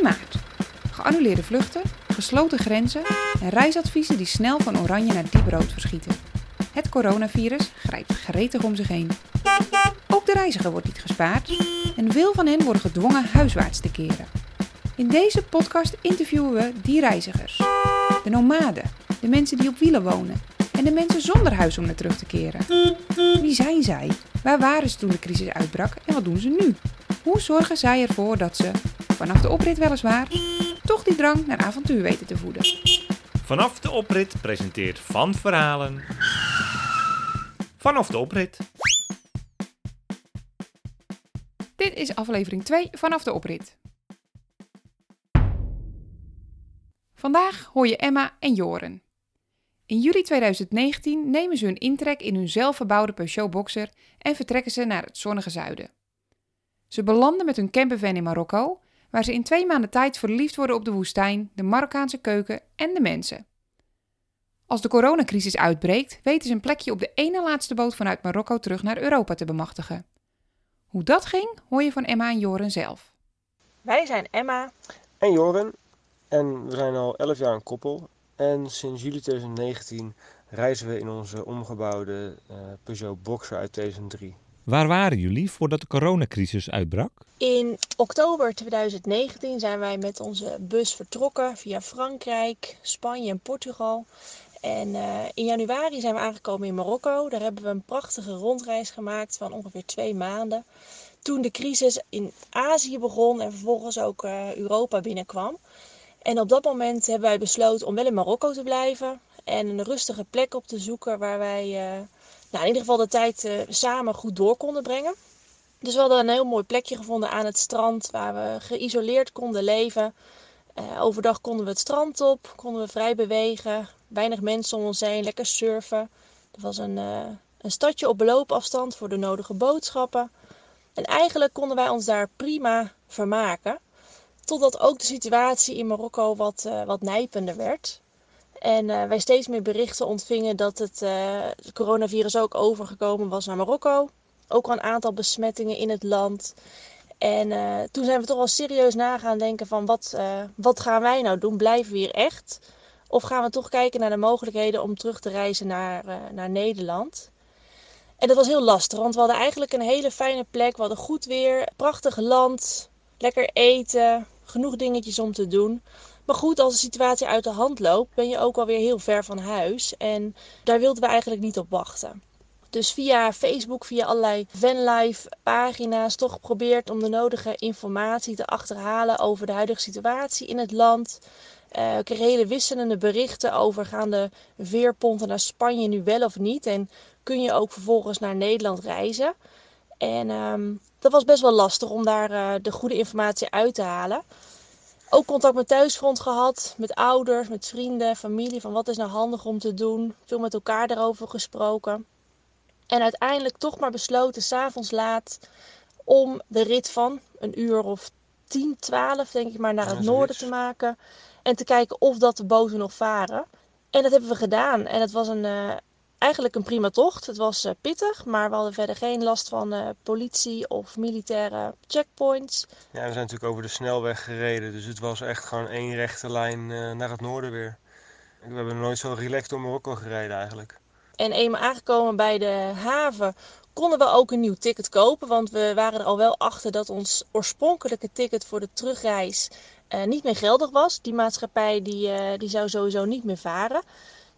1 maart. Geannuleerde vluchten, gesloten grenzen en reisadviezen die snel van oranje naar diep rood verschieten. Het coronavirus grijpt gretig om zich heen. Ook de reiziger wordt niet gespaard en veel van hen worden gedwongen huiswaarts te keren. In deze podcast interviewen we die reizigers. De nomaden, de mensen die op wielen wonen en de mensen zonder huis om naar terug te keren. Wie zijn zij? Waar waren ze toen de crisis uitbrak en wat doen ze nu? Hoe zorgen zij ervoor dat ze, vanaf de oprit weliswaar, toch die drang naar avontuur weten te voeden? Vanaf de oprit presenteert Van Verhalen. Vanaf de oprit. Dit is aflevering 2 vanaf de oprit. Vandaag hoor je Emma en Joren. In juli 2019 nemen ze hun intrek in hun zelfverbouwde Peugeot Boxer en vertrekken ze naar het zonnige zuiden. Ze belanden met hun campervan in Marokko, waar ze in twee maanden tijd verliefd worden op de woestijn, de Marokkaanse keuken en de mensen. Als de coronacrisis uitbreekt, weten ze een plekje op de ene laatste boot vanuit Marokko terug naar Europa te bemachtigen. Hoe dat ging, hoor je van Emma en Joren zelf. Wij zijn Emma. En Joren. En we zijn al 11 jaar een koppel. En sinds juli 2019 reizen we in onze omgebouwde uh, Peugeot Boxer uit 2003. Waar waren jullie voordat de coronacrisis uitbrak? In oktober 2019 zijn wij met onze bus vertrokken via Frankrijk, Spanje en Portugal. En uh, in januari zijn we aangekomen in Marokko. Daar hebben we een prachtige rondreis gemaakt van ongeveer twee maanden. Toen de crisis in Azië begon en vervolgens ook uh, Europa binnenkwam. En op dat moment hebben wij besloten om wel in Marokko te blijven. En een rustige plek op te zoeken waar wij uh, nou, in ieder geval de tijd samen goed door konden brengen. Dus we hadden een heel mooi plekje gevonden aan het strand waar we geïsoleerd konden leven. Uh, overdag konden we het strand op, konden we vrij bewegen. Weinig mensen om ons heen, lekker surfen. Er was een, uh, een stadje op beloopafstand voor de nodige boodschappen. En eigenlijk konden wij ons daar prima vermaken. Totdat ook de situatie in Marokko wat, wat nijpender werd. En wij steeds meer berichten ontvingen dat het, het coronavirus ook overgekomen was naar Marokko. Ook al een aantal besmettingen in het land. En uh, toen zijn we toch wel serieus na gaan denken van wat, uh, wat gaan wij nou doen? Blijven we hier echt? Of gaan we toch kijken naar de mogelijkheden om terug te reizen naar, uh, naar Nederland? En dat was heel lastig, want we hadden eigenlijk een hele fijne plek. We hadden goed weer, prachtig land, lekker eten, genoeg dingetjes om te doen. Maar goed, als de situatie uit de hand loopt, ben je ook alweer heel ver van huis. En daar wilden we eigenlijk niet op wachten. Dus via Facebook, via allerlei vanlife pagina's, toch geprobeerd om de nodige informatie te achterhalen over de huidige situatie in het land. Uh, ik kreeg hele wisselende berichten over gaan de veerponten naar Spanje nu wel of niet. En kun je ook vervolgens naar Nederland reizen. En um, dat was best wel lastig om daar uh, de goede informatie uit te halen. Ook contact met thuisfront gehad, met ouders, met vrienden, familie. Van wat is nou handig om te doen. Veel met elkaar daarover gesproken. En uiteindelijk toch maar besloten, s'avonds laat, om de rit van een uur of 10, 12 denk ik maar naar het noorden te maken. En te kijken of dat de boten nog varen. En dat hebben we gedaan. En het was een, uh, eigenlijk een prima tocht. Het was uh, pittig, maar we hadden verder geen last van uh, politie of militaire checkpoints. Ja, we zijn natuurlijk over de snelweg gereden. Dus het was echt gewoon één rechte lijn naar het noorden weer. We hebben nooit zo relaxed door Marokko gereden eigenlijk. En eenmaal aangekomen bij de haven konden we ook een nieuw ticket kopen. Want we waren er al wel achter dat ons oorspronkelijke ticket voor de terugreis niet meer geldig was. Die maatschappij die, die zou sowieso niet meer varen.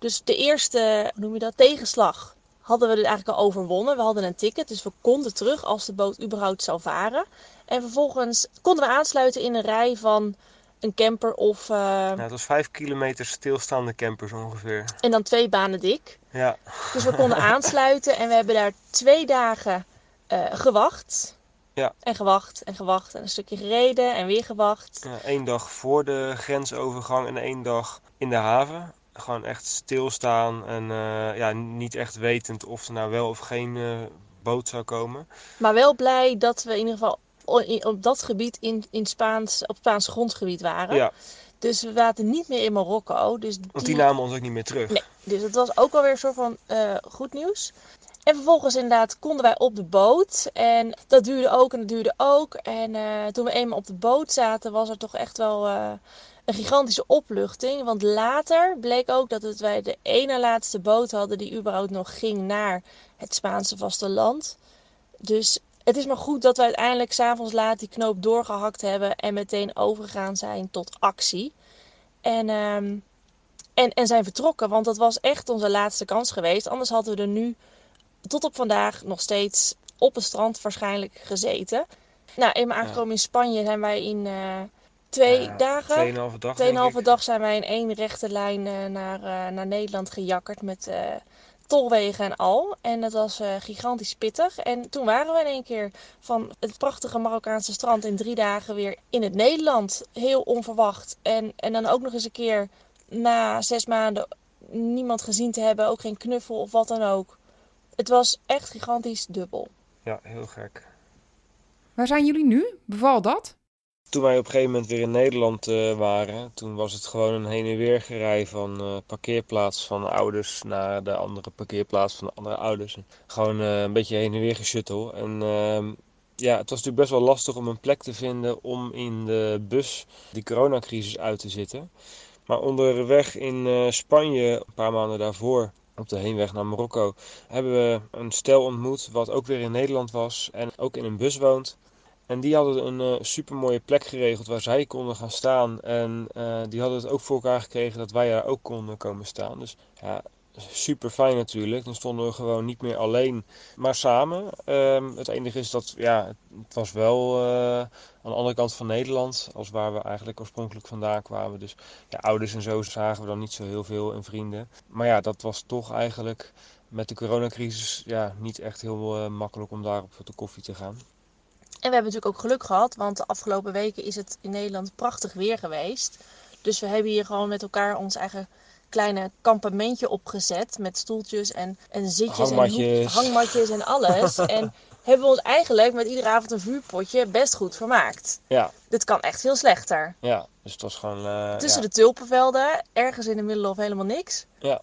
Dus de eerste, hoe noem je dat, tegenslag hadden we er eigenlijk al overwonnen. We hadden een ticket, dus we konden terug als de boot überhaupt zou varen. En vervolgens konden we aansluiten in een rij van een camper of... Uh... Ja, het was vijf kilometer stilstaande campers ongeveer. En dan twee banen dik. Ja. Dus we konden aansluiten en we hebben daar twee dagen uh, gewacht. Ja. En gewacht en gewacht en een stukje gereden en weer gewacht. Ja, één dag voor de grensovergang en één dag in de haven. Gewoon echt stilstaan en uh, ja, niet echt wetend of er nou wel of geen uh, boot zou komen. Maar wel blij dat we in ieder geval op dat gebied in, in Spaans, op Spaans grondgebied waren. Ja. Dus we zaten niet meer in Marokko. Dus die... Want die namen ons ook niet meer terug. Nee, dus het was ook alweer een soort van uh, goed nieuws. En vervolgens inderdaad konden wij op de boot. En dat duurde ook en dat duurde ook. En uh, toen we eenmaal op de boot zaten, was er toch echt wel uh, een gigantische opluchting. Want later bleek ook dat het wij de ene laatste boot hadden die überhaupt nog ging naar het Spaanse vasteland. Dus het is maar goed dat we uiteindelijk s'avonds laat die knoop doorgehakt hebben en meteen overgegaan zijn tot actie. En, um, en, en zijn vertrokken, want dat was echt onze laatste kans geweest. Anders hadden we er nu tot op vandaag nog steeds op het strand waarschijnlijk gezeten. Nou, eenmaal aangekomen in Spanje zijn wij in uh, twee Ja, dagen. Tweeënhalve dag. Tweeënhalve dag zijn wij in één rechte lijn uh, naar, uh, naar Nederland gejakkerd met tolwegen en al. En dat was gigantisch pittig. En toen waren we in één keer van het prachtige Marokkaanse strand in drie dagen weer in het Nederland. Heel onverwacht. En, en dan ook nog eens een keer na zes maanden niemand gezien te hebben, ook geen knuffel of wat dan ook. Het was echt gigantisch dubbel. Ja, heel gek. Waar zijn jullie nu? Beval dat? Toen wij op een gegeven moment weer in Nederland uh, waren, toen was het gewoon een heen en weer gerij van uh, parkeerplaats van ouders naar de andere parkeerplaats van de andere ouders. Gewoon uh, een beetje heen en weer geschuttel. En ehm, ja, het was natuurlijk best wel lastig om een plek te vinden om in de bus die coronacrisis uit te zitten. Maar onderweg in Spanje, een paar maanden daarvoor, op de heenweg naar Marokko, hebben we een stel ontmoet wat ook weer in Nederland was en ook in een bus woont. En die hadden een uh, super mooie plek geregeld waar zij konden gaan staan. En uh, die hadden het ook voor elkaar gekregen dat wij daar ook konden komen staan. Dus ja, super fijn natuurlijk. Dan stonden we gewoon niet meer alleen, maar samen. Um, het enige is dat, ja, het was wel uh, aan de andere kant van Nederland, als waar we eigenlijk oorspronkelijk vandaan kwamen. Dus ja, ouders en zo zagen we dan niet zo heel veel en vrienden. Maar ja, dat was toch eigenlijk met de coronacrisis ja, niet echt heel uh, makkelijk om daar op de koffie te gaan. En we hebben natuurlijk ook geluk gehad, want de afgelopen weken is het in Nederland prachtig weer geweest. Dus we hebben hier gewoon met elkaar ons eigen kleine kampementje opgezet. Met stoeltjes en, en zitjes hangmatjes. en hoek, hangmatjes en alles. en hebben we ons eigenlijk met iedere avond een vuurpotje best goed vermaakt. Ja. Dit kan echt veel slechter. Ja, dus het was gewoon... Uh, Tussen ja. de tulpenvelden, ergens in de middel of helemaal niks. Ja.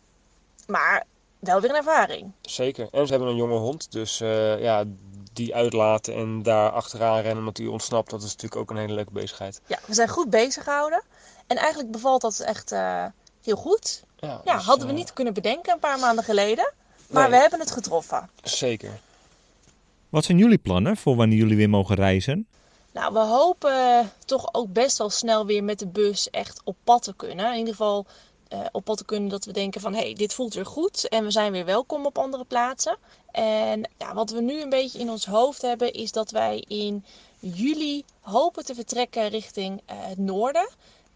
Maar wel weer een ervaring. Zeker. En ze hebben een jonge hond, dus uh, ja, die uitlaten en daar achteraan rennen omdat die ontsnapt, dat is natuurlijk ook een hele leuke bezigheid. Ja, we zijn goed bezig gehouden. En eigenlijk bevalt dat echt uh, heel goed. Ja, ja dus, hadden we uh, niet kunnen bedenken een paar maanden geleden. Maar Nee. we hebben het getroffen. Zeker. Wat zijn jullie plannen voor wanneer jullie weer mogen reizen? Nou, we hopen toch ook best wel snel weer met de bus echt op pad te kunnen. In ieder geval uh, op pad te kunnen dat we denken van... hé, hey, dit voelt weer goed en we zijn weer welkom op andere plaatsen. En ja, wat we nu een beetje in ons hoofd hebben... is dat wij in juli hopen te vertrekken richting uh, het noorden.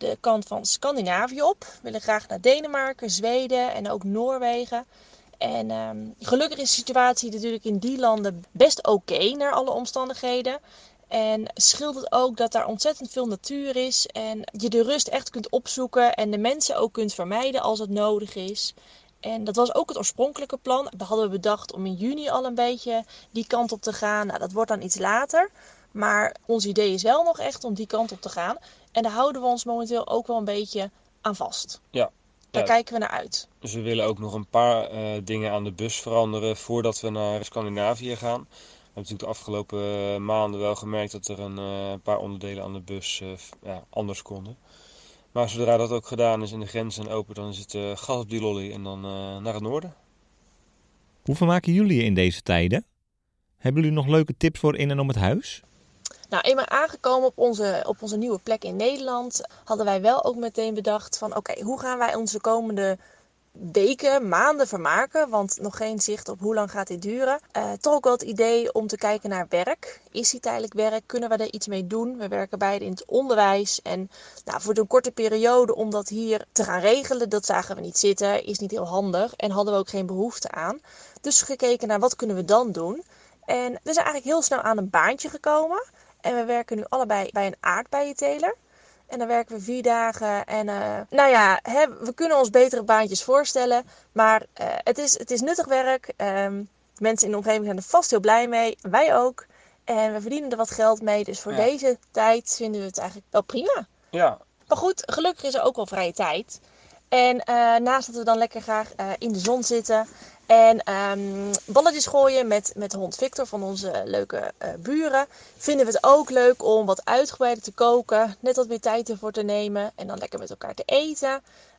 De kant van Scandinavië op. We willen graag naar Denemarken, Zweden en ook Noorwegen. En um, gelukkig is de situatie natuurlijk in die landen best oké naar alle omstandigheden. En scheelt het ook dat daar ontzettend veel natuur is en je de rust echt kunt opzoeken en de mensen ook kunt vermijden als het nodig is. En dat was ook het oorspronkelijke plan. We hadden bedacht om in juni al een beetje die kant op te gaan. Nou, dat wordt dan iets later. Maar ons idee is wel nog echt om die kant op te gaan. En daar houden we ons momenteel ook wel een beetje aan vast. Ja. Daar Ja. kijken we naar uit. Dus we willen ook nog een paar eh, dingen aan de bus veranderen voordat we naar Scandinavië gaan. We hebben natuurlijk de afgelopen eh, maanden wel gemerkt dat er een eh, paar onderdelen aan de bus eh, ja, anders konden. Maar zodra dat ook gedaan is en de grenzen zijn open, dan is het eh, gas op die lolly en dan eh, naar het noorden. Hoe vermaken jullie je in deze tijden? Hebben jullie nog leuke tips voor in en om het huis? Nou, eenmaal aangekomen op onze, op onze nieuwe plek in Nederland, hadden wij wel ook meteen bedacht van oké, hoe gaan wij onze komende weken, maanden vermaken? Want nog geen zicht op hoe lang gaat dit duren. Eh, toch ook wel het idee om te kijken naar werk. Is die tijdelijk werk? Kunnen we er iets mee doen? We werken beide in het onderwijs. En nou, voor een korte periode om dat hier te gaan regelen, dat zagen we niet zitten. Is niet heel handig en hadden we ook geen behoefte aan. Dus gekeken naar wat kunnen we dan doen. En we zijn eigenlijk heel snel aan een baantje gekomen. En we werken nu allebei bij een aardbeienteler. En dan werken we vier dagen. En uh, nou ja, hè, we kunnen ons betere baantjes voorstellen. Maar uh, het, is, het is nuttig werk. Um, mensen in de omgeving zijn er vast heel blij mee. Wij ook. En we verdienen er wat geld mee. Dus voor Ja. deze tijd vinden we het eigenlijk wel prima. Ja, Maar goed, gelukkig is er ook wel vrije tijd. En uh, naast dat we dan lekker graag in de zon zitten En ehm, balletjes gooien met, met hond Victor van onze leuke eh, buren. Vinden we het ook leuk om wat uitgebreider te koken. Net wat meer tijd ervoor te nemen. En dan lekker met elkaar te eten.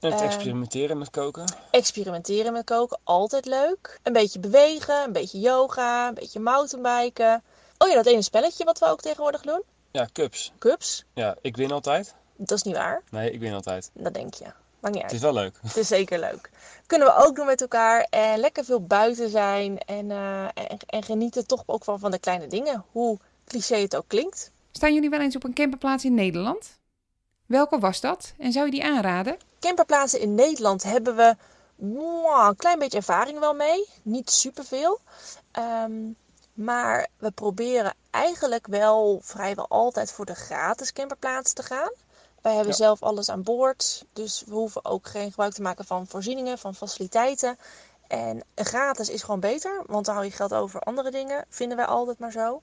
En het Ehm, experimenteren met koken. Experimenteren met koken, altijd leuk. Een beetje bewegen, een beetje yoga, een beetje mountainbiken. Oh ja, dat ene spelletje wat we ook tegenwoordig doen. Ja, cups. Cups. Ja, ik win altijd. Dat is niet waar. Nee, ik win altijd. Dat denk je. Maakt niet Het is wel leuk. Het is zeker leuk. Kunnen we ook doen met elkaar. En lekker veel buiten zijn. En, eh, en, en genieten toch ook wel van de kleine dingen. Hoe cliché het ook klinkt. Staan jullie wel eens op een camperplaats in Nederland? Welke was dat en zou je die aanraden? Camperplaatsen in Nederland hebben we mwah, een klein beetje ervaring wel mee. Niet superveel. Ehm, maar we proberen eigenlijk wel vrijwel altijd voor de gratis camperplaats te gaan. Wij hebben Ja. zelf alles aan boord. Dus we hoeven ook geen gebruik te maken van voorzieningen, van faciliteiten. En gratis is gewoon beter, want dan hou je geld over andere dingen. Vinden wij altijd maar zo.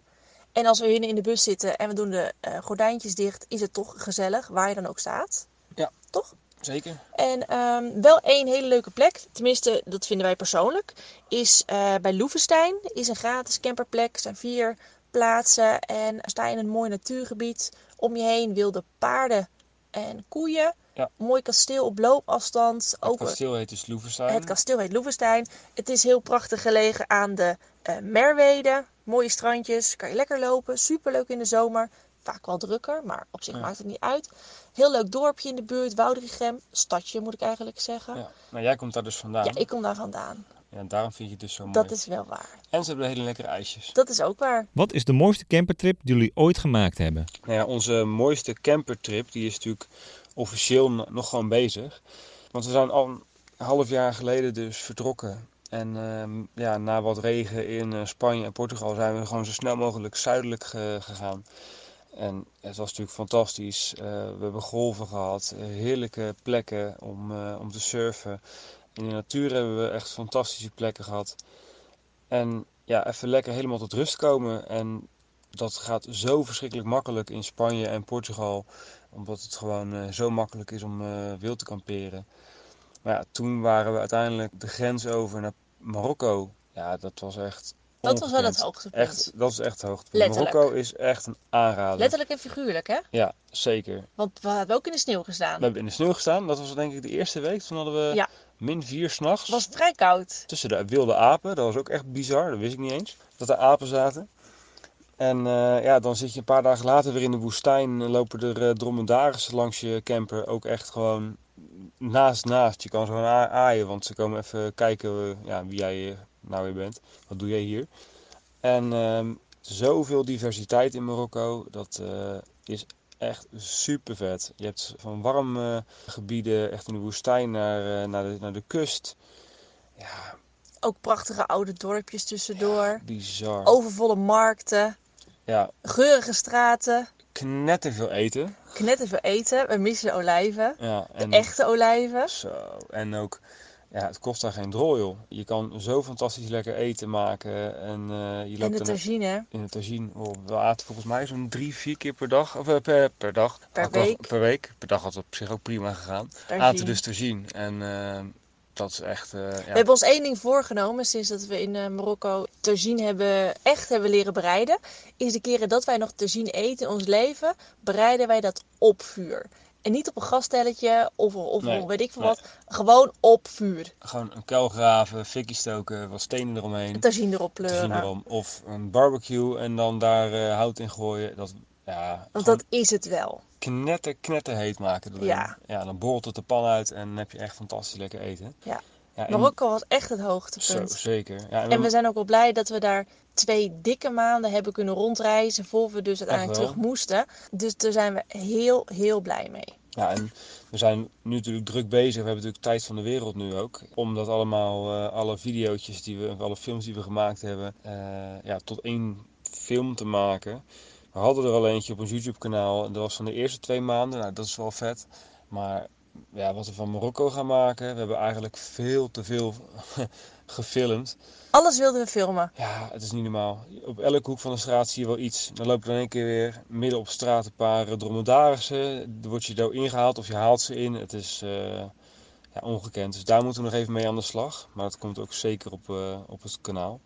En als we hier in de bus zitten en we doen de eh, gordijntjes dicht, is het toch gezellig, waar je dan ook staat. Ja. Toch? Zeker. En ehm, wel één hele leuke plek, tenminste dat vinden wij persoonlijk, is eh, bij Loevestein. Is een gratis camperplek, er zijn vier plaatsen en sta je in een mooi natuurgebied. Om je heen wilde paarden en koeien. Ja. Mooi kasteel op loopafstand. Het Ook kasteel heet dus Loevestein. het kasteel heet Loevestein. Het is heel prachtig gelegen aan de eh, Merwede. Mooie strandjes, kan je lekker lopen. Superleuk in de zomer. Vaak wel drukker, maar op zich Ja. maakt het niet uit. Heel leuk dorpje in de buurt, Woudrichem. Stadje moet ik eigenlijk zeggen. Ja, Ja. Nou, jij komt daar dus vandaan. ik kom daar vandaan. Ja, daarom vind je het dus zo mooi. Dat is wel waar. En ze hebben hele lekkere ijsjes. Dat is ook waar. Wat is de mooiste campertrip die jullie ooit gemaakt hebben? Nou ja, onze mooiste campertrip die is natuurlijk officieel no- nog gewoon bezig. Want we zijn al een half jaar geleden dus vertrokken. En ehm, ja, na wat regen in eh, Spanje en Portugal zijn we gewoon zo snel mogelijk zuidelijk ge- gegaan. En het was natuurlijk fantastisch. Eh, we hebben golven gehad, eh, heerlijke plekken om, eh, om te surfen. In de natuur hebben we echt fantastische plekken gehad. En ja, even lekker helemaal tot rust komen. En dat gaat zo verschrikkelijk makkelijk in Spanje en Portugal. Omdat het gewoon eh, zo makkelijk is om eh, wild te kamperen. Maar ja, toen waren we uiteindelijk de grens over naar Marokko. Ja, dat was echt. Dat was wel het hoogtepunt. Echt, dat is echt het hoogtepunt. Letterlijk. Marokko is echt een aanrader. Letterlijk en figuurlijk, hè? Ja, zeker. Want we hebben ook in de sneeuw gestaan. We hebben in de sneeuw gestaan. Dat was denk ik de eerste week. Toen hadden we Ja. Min 4 s'nachts. Het was vrij koud. Tussen de wilde apen. Dat was ook echt bizar. Dat wist ik niet eens. Dat er apen zaten. En eh, ja, dan zit je een paar dagen later weer in de woestijn. En lopen er uh, dromedarissen langs je camper. Ook echt gewoon naast naast. Je kan ze gewoon aaien. Want ze komen even kijken eh, ja, wie jij eh, nou weer bent. Wat doe jij hier? En ehm, zoveel diversiteit in Marokko. Dat eh, is echt super vet. Je hebt van warme gebieden, echt in de woestijn, naar, eh, naar, de, naar de kust. Ja, Ook prachtige oude dorpjes tussendoor. bizar. Overvolle markten. Ja, Geurige straten. knetterveel eten. Knetterveel eten. We missen de olijven. Ja, De en echte olijven. zo. En ook, ja, het kost daar geen drol, joh. Je kan zo fantastisch lekker eten maken. En eh, je loopt de dan tagine. in het tagine. Oh, we aten volgens mij zo'n drie, vier keer per dag. Of eh, per, per dag. Per Had week. Per week. Per dag had het op zich ook prima gegaan. Tagine. Aten dus tagine. En eh, dat is echt, ja. We hebben ons één ding voorgenomen sinds dat we in Marokko tagine hebben, echt hebben leren bereiden. Is de keren dat wij nog tagine eten in ons leven, bereiden wij dat op vuur. En niet op een gastelletje of, of Nee, weet ik veel nee. wat. Gewoon op vuur. Gewoon een kuil graven, fikkie stoken, wat stenen eromheen. Tagine erop pleuren. erom. Of een barbecue en dan daar eh, hout in gooien. Dat, ja, Want dat is het wel. knetter, knetter heet maken. Ja. ja, dan borrelt het de pan uit en dan heb je echt fantastisch lekker eten. Ja. Ja en- Marokko was echt het Zo, hoogtepunt. zeker. Ja, En we zijn ook wel blij dat we daar twee dikke maanden hebben kunnen rondreizen. Voor we dus uiteindelijk terug moesten. Dus daar zijn we heel, heel blij mee. Ja, en we zijn nu natuurlijk druk bezig. We hebben natuurlijk tijd van de wereld nu ook. Om dat allemaal, eh, alle video's die we, alle films die we gemaakt hebben, eh, ja, tot één film te maken. We hadden er al eentje op ons YouTube kanaal. En dat was van de eerste twee maanden. Nou, dat is wel vet. Maar ja, wat we van Marokko gaan maken, we hebben eigenlijk veel te veel gefilmd. Alles wilden we filmen. Ja, het is niet normaal. Op elke hoek van de straat zie je wel iets. Dan lopen er in één keer weer midden op straat een paar eh, dromedarissen. Dan word je door ingehaald of je haalt ze in. Het is, eh, ja, ongekend. Dus daar moeten we nog even mee aan de slag. Maar dat komt ook zeker op, eh, op het kanaal.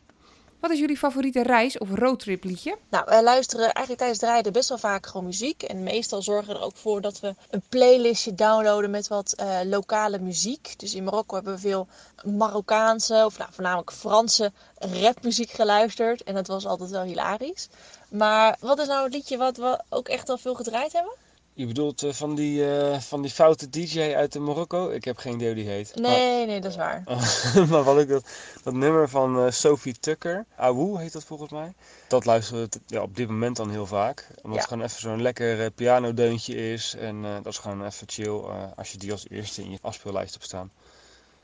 Wat is jullie favoriete reis- of roadtrip liedje? Nou, wij luisteren eigenlijk tijdens het rijden best wel vaak gewoon muziek. En meestal zorgen we er ook voor dat we een playlistje downloaden met wat eh, lokale muziek. Dus in Marokko hebben we veel Marokkaanse, of nou, voornamelijk Franse rapmuziek geluisterd. En dat was altijd wel hilarisch. Maar wat is nou het liedje wat we ook echt al veel gedraaid hebben? Je bedoelt eh, van, die, eh, van die foute DJ uit Marokko? Ik heb geen idee hoe die heet. Nee, nee, dat is waar. Maar, wat ik dat, dat nummer van eh, Sophie Tucker, Awoe heet dat volgens mij. Dat luisteren we ja, op dit moment dan heel vaak. Omdat Ja. het gewoon even zo'n lekker eh, pianodeuntje is. En eh, dat is gewoon even chill eh, als je die als eerste in je afspeellijst hebt staan.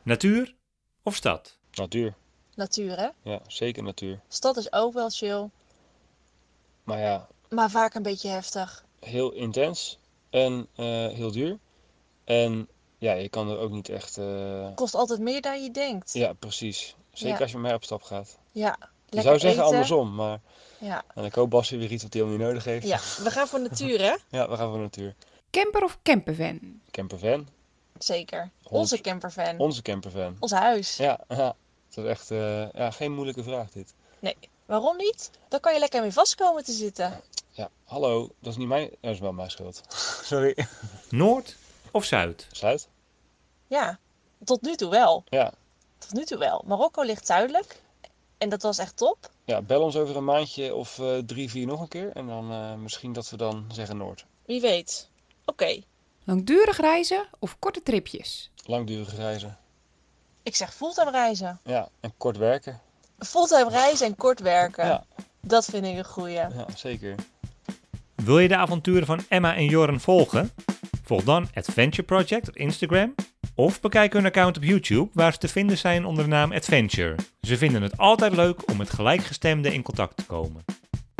Natuur of stad? Natuur, Natuur, hè? ja, zeker natuur. Stad is ook wel chill, Maar ja, maar vaak een beetje heftig. heel intens en eh, heel duur. En ja, je kan er ook niet echt... eh, Kost altijd meer dan je denkt. Ja, precies. Zeker Ja. als je met mij op stap gaat. Ja, Je lekker zou zeggen eten. andersom, maar Ja. en ik hoop Basje weer iets wat hij helemaal niet nodig heeft. ja, we gaan voor natuur, hè? Ja, we gaan voor natuur. Camper of campervan? Campervan. Zeker. Onze campervan. Onze campervan. Ons huis. Ja, ja. Dat is echt eh, ja, geen moeilijke vraag dit. Nee. Waarom niet? Dan kan je lekker mee vast komen te zitten. Ja, hallo. Dat is niet mijn... Dat is wel mijn schuld. Sorry. Noord of zuid? Zuid? Ja, tot nu toe wel. Ja. Tot nu toe wel. Marokko ligt zuidelijk. En dat was echt top. Ja, bel ons over een maandje of eh, drie, vier nog een keer. En dan eh, misschien dat we dan zeggen Noord. Wie weet. Oké. Langdurig reizen of korte tripjes? Langdurige reizen. Ik zeg fulltime reizen. Ja, en kort werken. Fulltime reizen en kort werken. Ja, Dat vind ik een goeie. ja zeker. Wil je de avonturen van Emma en Jorren volgen? Volg dan Adventure Project op Instagram of bekijk hun account op YouTube waar ze te vinden zijn onder de naam Adventure. Ze vinden het altijd leuk om met gelijkgestemden in contact te komen.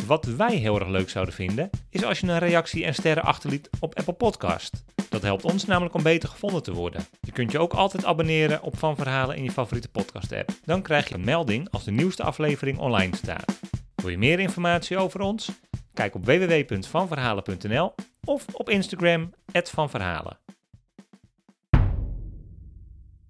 Wat wij heel erg leuk zouden vinden is als je een reactie en sterren achterliet op Apple Podcast. Dat helpt ons namelijk om beter gevonden te worden. Je kunt je ook altijd abonneren op Van Verhalen in je favoriete podcast app. Dan krijg je een melding als de nieuwste aflevering online staat. Wil je meer informatie over ons? Kijk op www.vanverhalen.nl of op Instagram @vanverhalen.